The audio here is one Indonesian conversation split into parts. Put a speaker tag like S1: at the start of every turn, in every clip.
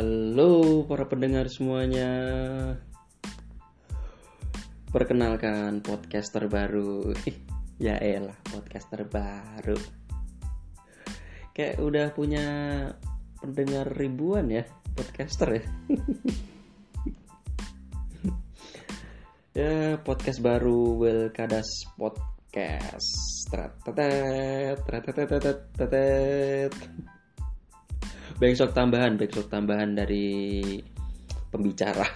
S1: Halo para pendengar semuanya. Perkenalkan podcast terbaru Ya elah podcast terbaru Kayak udah punya pendengar ribuan ya Podcaster ya. Ya podcast baru Wilkadas Podcast. Tratetet Tratetet backshot tambahan backshot tambahan dari pembicara.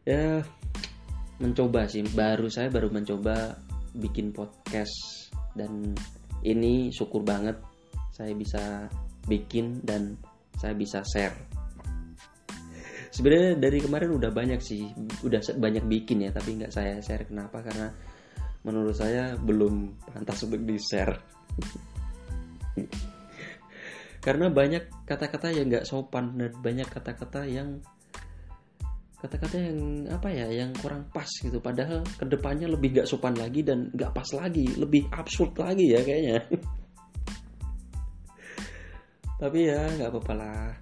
S1: Ya mencoba sih. Baru saya baru mencoba bikin podcast. Dan ini syukur banget saya bisa bikin dan saya bisa share. Sebenarnya dari kemarin udah banyak sih. Udah banyak bikin ya tapi nggak saya share. Kenapa? Karena menurut saya belum pantas untuk di share karena banyak kata-kata yang nggak sopan dan banyak kata-kata yang kata-kata yang apa ya yang kurang pas gitu. Padahal ke depannya lebih gak sopan lagi dan gak pas lagi. Lebih absurd lagi ya kayaknya. Tapi ya nggak apa-apa lah.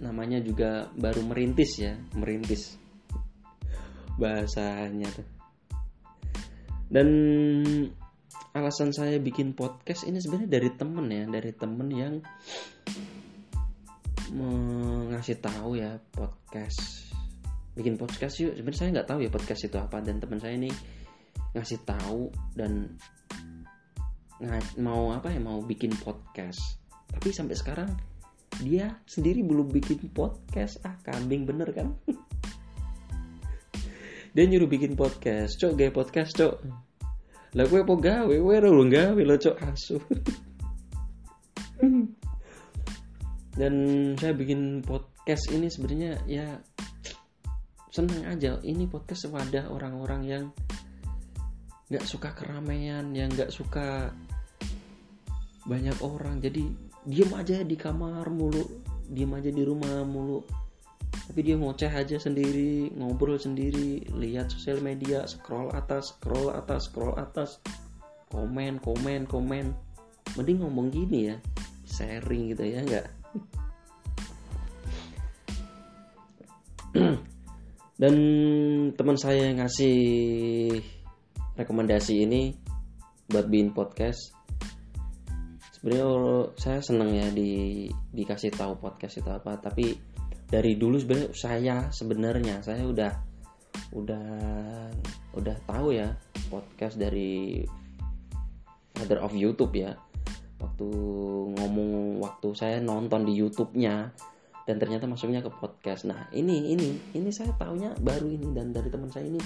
S1: Namanya juga baru merintis ya merintis bahasanya tuh. Dan alasan saya bikin podcast ini sebenarnya dari temen ya dari temen yang ngasih tahu ya podcast. Bikin podcast yuk. Sebenarnya saya nggak tahu ya podcast itu apa dan teman saya ini ngasih tahu dan mau apa ya mau bikin podcast. Tapi sampai sekarang dia sendiri belum bikin podcast. Ah kambing bener kan? Dia nyuruh bikin podcast. Cok gaya podcast cok lah gue apa gawe? Gue udah gawe lo cok. Asu. Dan saya bikin podcast ini sebenarnya ya seneng aja. Ini podcast wadah orang-orang yang nggak suka keramaian yang nggak suka banyak orang. Jadi diem aja di kamar mulu diem aja di rumah mulu tapi dia ngoceh aja sendiri ngobrol sendiri lihat sosial media scroll atas scroll atas scroll atas. Komen komen komen. Mending ngomong gini ya sharing gitu ya enggak dan teman saya yang ngasih rekomendasi ini buat bikin podcast. Sebenarnya saya seneng ya di dikasih tahu podcast itu apa tapi dari dulu sebenarnya saya sebenarnya saya udah udah udah tahu ya podcast dari father of YouTube ya waktu ngomong waktu saya nonton di YouTube-nya dan ternyata masuknya ke podcast. Nah ini ini ini saya taunya baru ini dan dari teman saya ini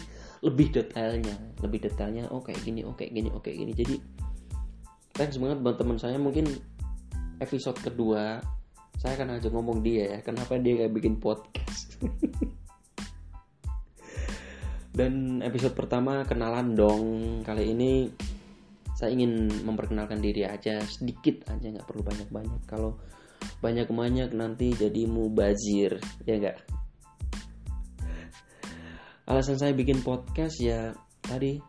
S1: lebih detailnya, lebih detailnya. Oh kayak gini, oh kayak gini, oh gini. Jadi thanks banget buat teman saya. Mungkin episode kedua saya akan aja ngomong dia ya kenapa dia gak bikin podcast? Dan episode pertama kenalan dong. Kali ini saya ingin memperkenalkan diri aja sedikit aja nggak perlu banyak banyak kalau banyak banyak nanti jadi mubazir ya nggak? Alasan saya bikin podcast ya tadi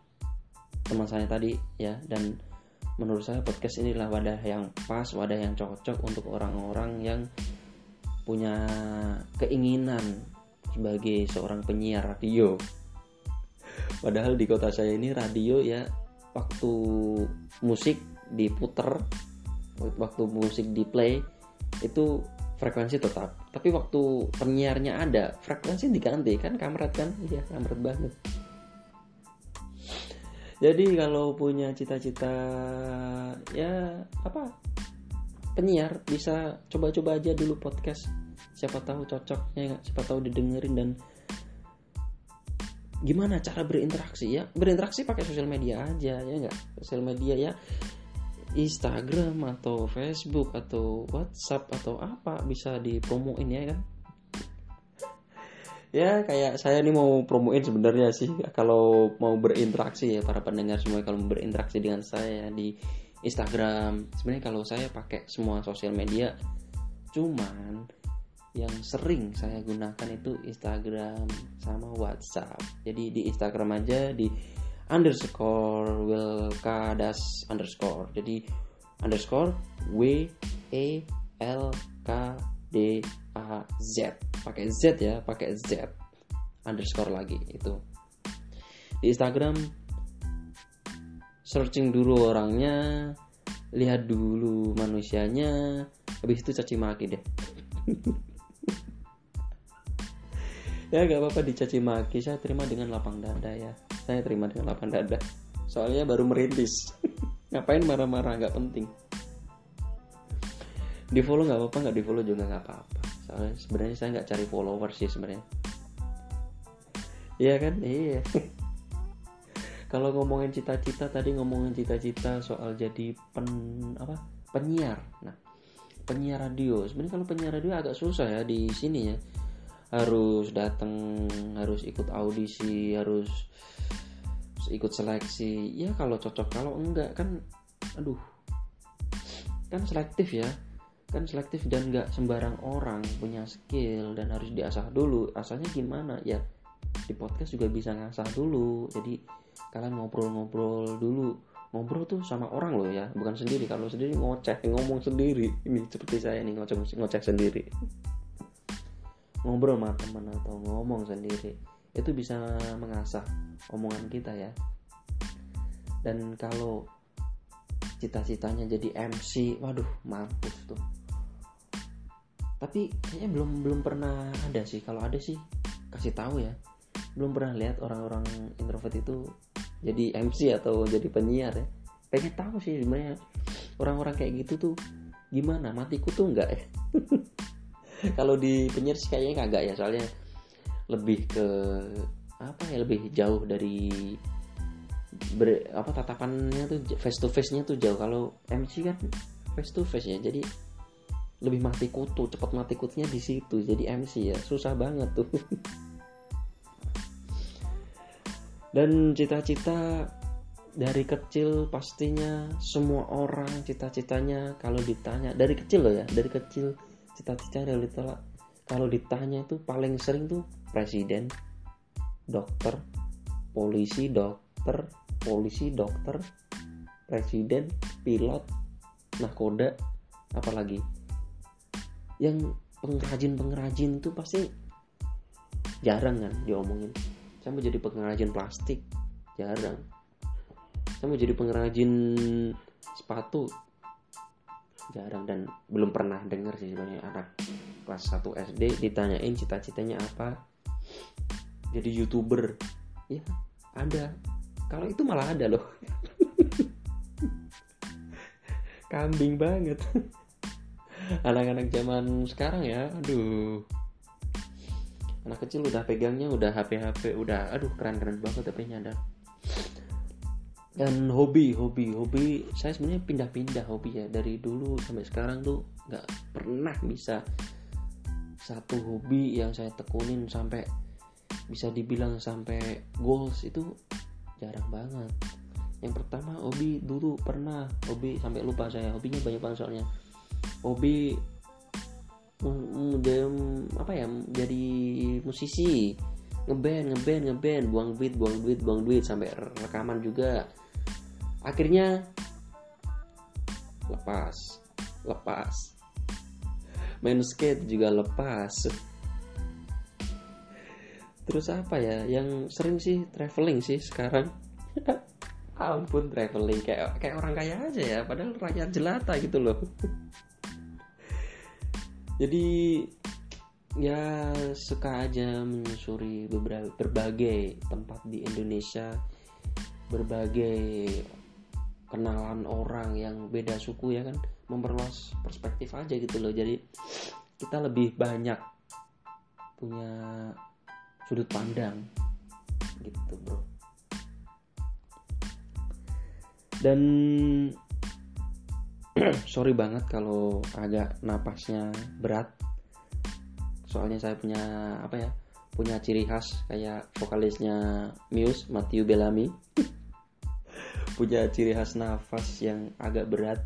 S1: teman saya tadi ya dan menurut saya podcast inilah wadah yang pas, wadah yang cocok untuk orang-orang yang punya keinginan sebagai seorang penyiar radio. Padahal di kota saya ini radio ya waktu musik diputer, waktu musik di play itu frekuensi tetap. Tapi waktu penyiarnya ada, frekuensi diganti kan kamrat kan? Iya, kamrat banget jadi kalau punya cita-cita ya apa? Penyiar bisa coba-coba aja dulu podcast. Siapa tahu cocoknya siapa tahu didengerin dan gimana cara berinteraksi ya? Berinteraksi pakai sosial media aja ya enggak sosial media ya. Instagram atau Facebook atau WhatsApp atau apa bisa dipromoin ya kan ya kayak saya ini mau promoin sebenarnya sih kalau mau berinteraksi ya para pendengar semua kalau mau berinteraksi dengan saya di Instagram. Sebenarnya kalau saya pakai semua sosial media cuman yang sering saya gunakan itu Instagram sama WhatsApp. Jadi di Instagram aja di underscore wilkadas underscore. Jadi underscore w e l k D A Z. Pakai Z ya pakai Z. Underscore lagi itu. Di Instagram searching dulu orangnya lihat dulu manusianya habis itu caci maki deh. Ya gak apa-apa dicaci maki. Saya terima dengan lapang dada ya. Saya terima dengan lapang dada. Soalnya baru merintis. Ngapain marah-marah? Nggak penting di follow nggak apa-apa nggak di follow juga nggak apa-apa. Soalnya sebenarnya saya nggak cari followers sih sebenarnya. Iya kan? Iya. Kalau ngomongin cita-cita tadi ngomongin cita-cita soal jadi pen apa? Penyiar. Nah penyiar radio. Sebenarnya kalau penyiar radio agak susah ya di sini ya. Harus datang harus ikut audisi harus ikut seleksi. Ya kalau cocok kalau enggak kan aduh kan selektif ya kan selektif dan nggak sembarang orang punya skill dan harus diasah dulu. Asahnya gimana? Ya di podcast juga bisa ngasah dulu. Jadi kalian ngobrol-ngobrol dulu. Ngobrol tuh sama orang loh ya bukan sendiri. Kalau sendiri ngoceh ngomong sendiri. Ini seperti saya nih ngoceh ngoceh sendiri. Ngobrol sama teman atau ngomong sendiri itu bisa mengasah omongan kita ya. Dan kalau cita-citanya jadi MC waduh mampus tuh tapi kayaknya belum belum pernah ada sih. Kalau ada sih kasih tahu ya. Belum pernah lihat orang-orang introvert itu jadi MC atau jadi penyiar ya. Pengen tahu sih sebenarnya orang-orang kayak gitu tuh gimana. Matiku tuh enggak ya. Kalau di penyiar sih kayaknya kagak ya. Soalnya lebih ke apa ya lebih jauh dari ber, apa tatapannya tuh face to face nya tuh jauh. Kalau MC kan face to face ya. Jadi lebih mati kutu cepat mati kutunya di situ jadi MC ya. Susah banget tuh. Dan cita-cita dari kecil pastinya semua orang cita-citanya kalau ditanya dari kecil loh ya dari kecil cita-cita realita kalau ditanya itu paling sering tuh presiden dokter polisi dokter polisi dokter presiden pilot nahkoda apalagi yang pengrajin pengrajin itu pasti jarang kan diomongin. Saya mau jadi pengrajin plastik jarang. Saya mau jadi pengrajin sepatu jarang. Dan belum pernah dengar sih sebenarnya anak kelas 1 SD ditanyain cita-citanya apa. Jadi youtuber. Ya ada. Kalau itu malah ada loh. Kambing banget anak-anak zaman sekarang ya aduh. Anak kecil udah pegangnya udah HP HP udah aduh keren keren banget HP-nya ada. Dan hobi hobi hobi saya sebenarnya pindah-pindah hobi ya. Dari dulu sampai sekarang tuh nggak pernah bisa satu hobi yang saya tekunin sampai bisa dibilang sampai goals itu jarang banget. Yang pertama hobi dulu pernah. Hobi sampai lupa saya. Hobinya banyak banget soalnya hobi apa ya jadi musisi. Ngeband ngeband ngeband. Buang duit buang duit buang duit. Sampai rekaman juga. Akhirnya lepas. Lepas. Main skate juga lepas. Terus apa ya yang sering sih traveling sih sekarang? Ampun traveling. Kayak kayak orang kaya aja ya. Padahal rakyat jelata gitu loh jadi ya suka aja menyusuri beberapa berbagai tempat di Indonesia. Berbagai kenalan orang yang beda suku ya kan? Memperluas perspektif aja gitu loh. Jadi kita lebih banyak punya sudut pandang gitu bro. Dan sorry banget kalau agak napasnya berat. Soalnya saya punya apa ya punya ciri khas kayak vokalisnya Muse Matthew Bellamy. Punya ciri khas nafas yang agak berat.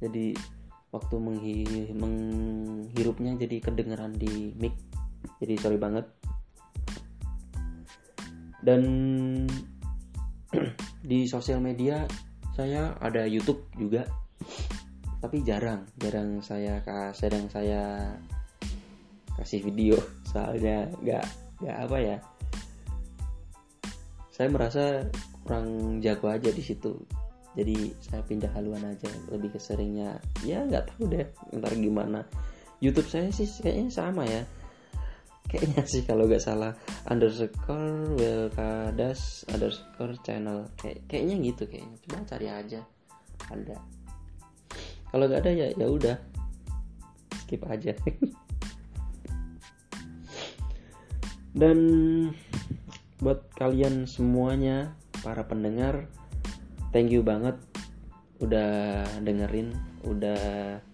S1: Jadi waktu menghi menghirupnya jadi kedengeran di mic. Jadi sorry banget. Dan di sosial media saya ada YouTube juga tapi jarang jarang saya sedang saya kasih video. Soalnya nggak nggak apa ya. Saya merasa kurang jago aja di situ. Jadi saya pindah haluan aja. Lebih ke seringnya ya nggak tahu deh ntar gimana. YouTube saya sih kayaknya sama ya. Kayaknya sih kalau nggak salah. Underscore welkadas underscore channel. Kayak kayaknya gitu kayaknya. Coba cari aja. Ada kalau nggak ada ya ya udah. Skip aja. Dan buat kalian semuanya para pendengar thank you banget udah dengerin udah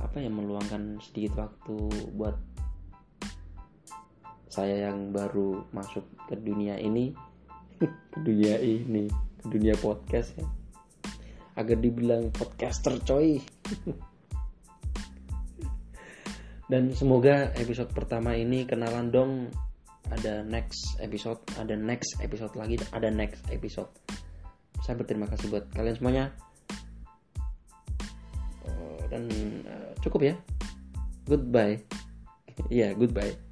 S1: apa ya meluangkan sedikit waktu buat saya yang baru masuk ke dunia ini. Ke dunia ini ke dunia podcast ya agar dibilang podcaster coy. Dan semoga episode pertama ini kenalan dong. Ada next episode ada next episode lagi ada next episode. Saya berterima kasih buat kalian semuanya. Oh, dan uh, cukup ya. Goodbye. Ya yeah, goodbye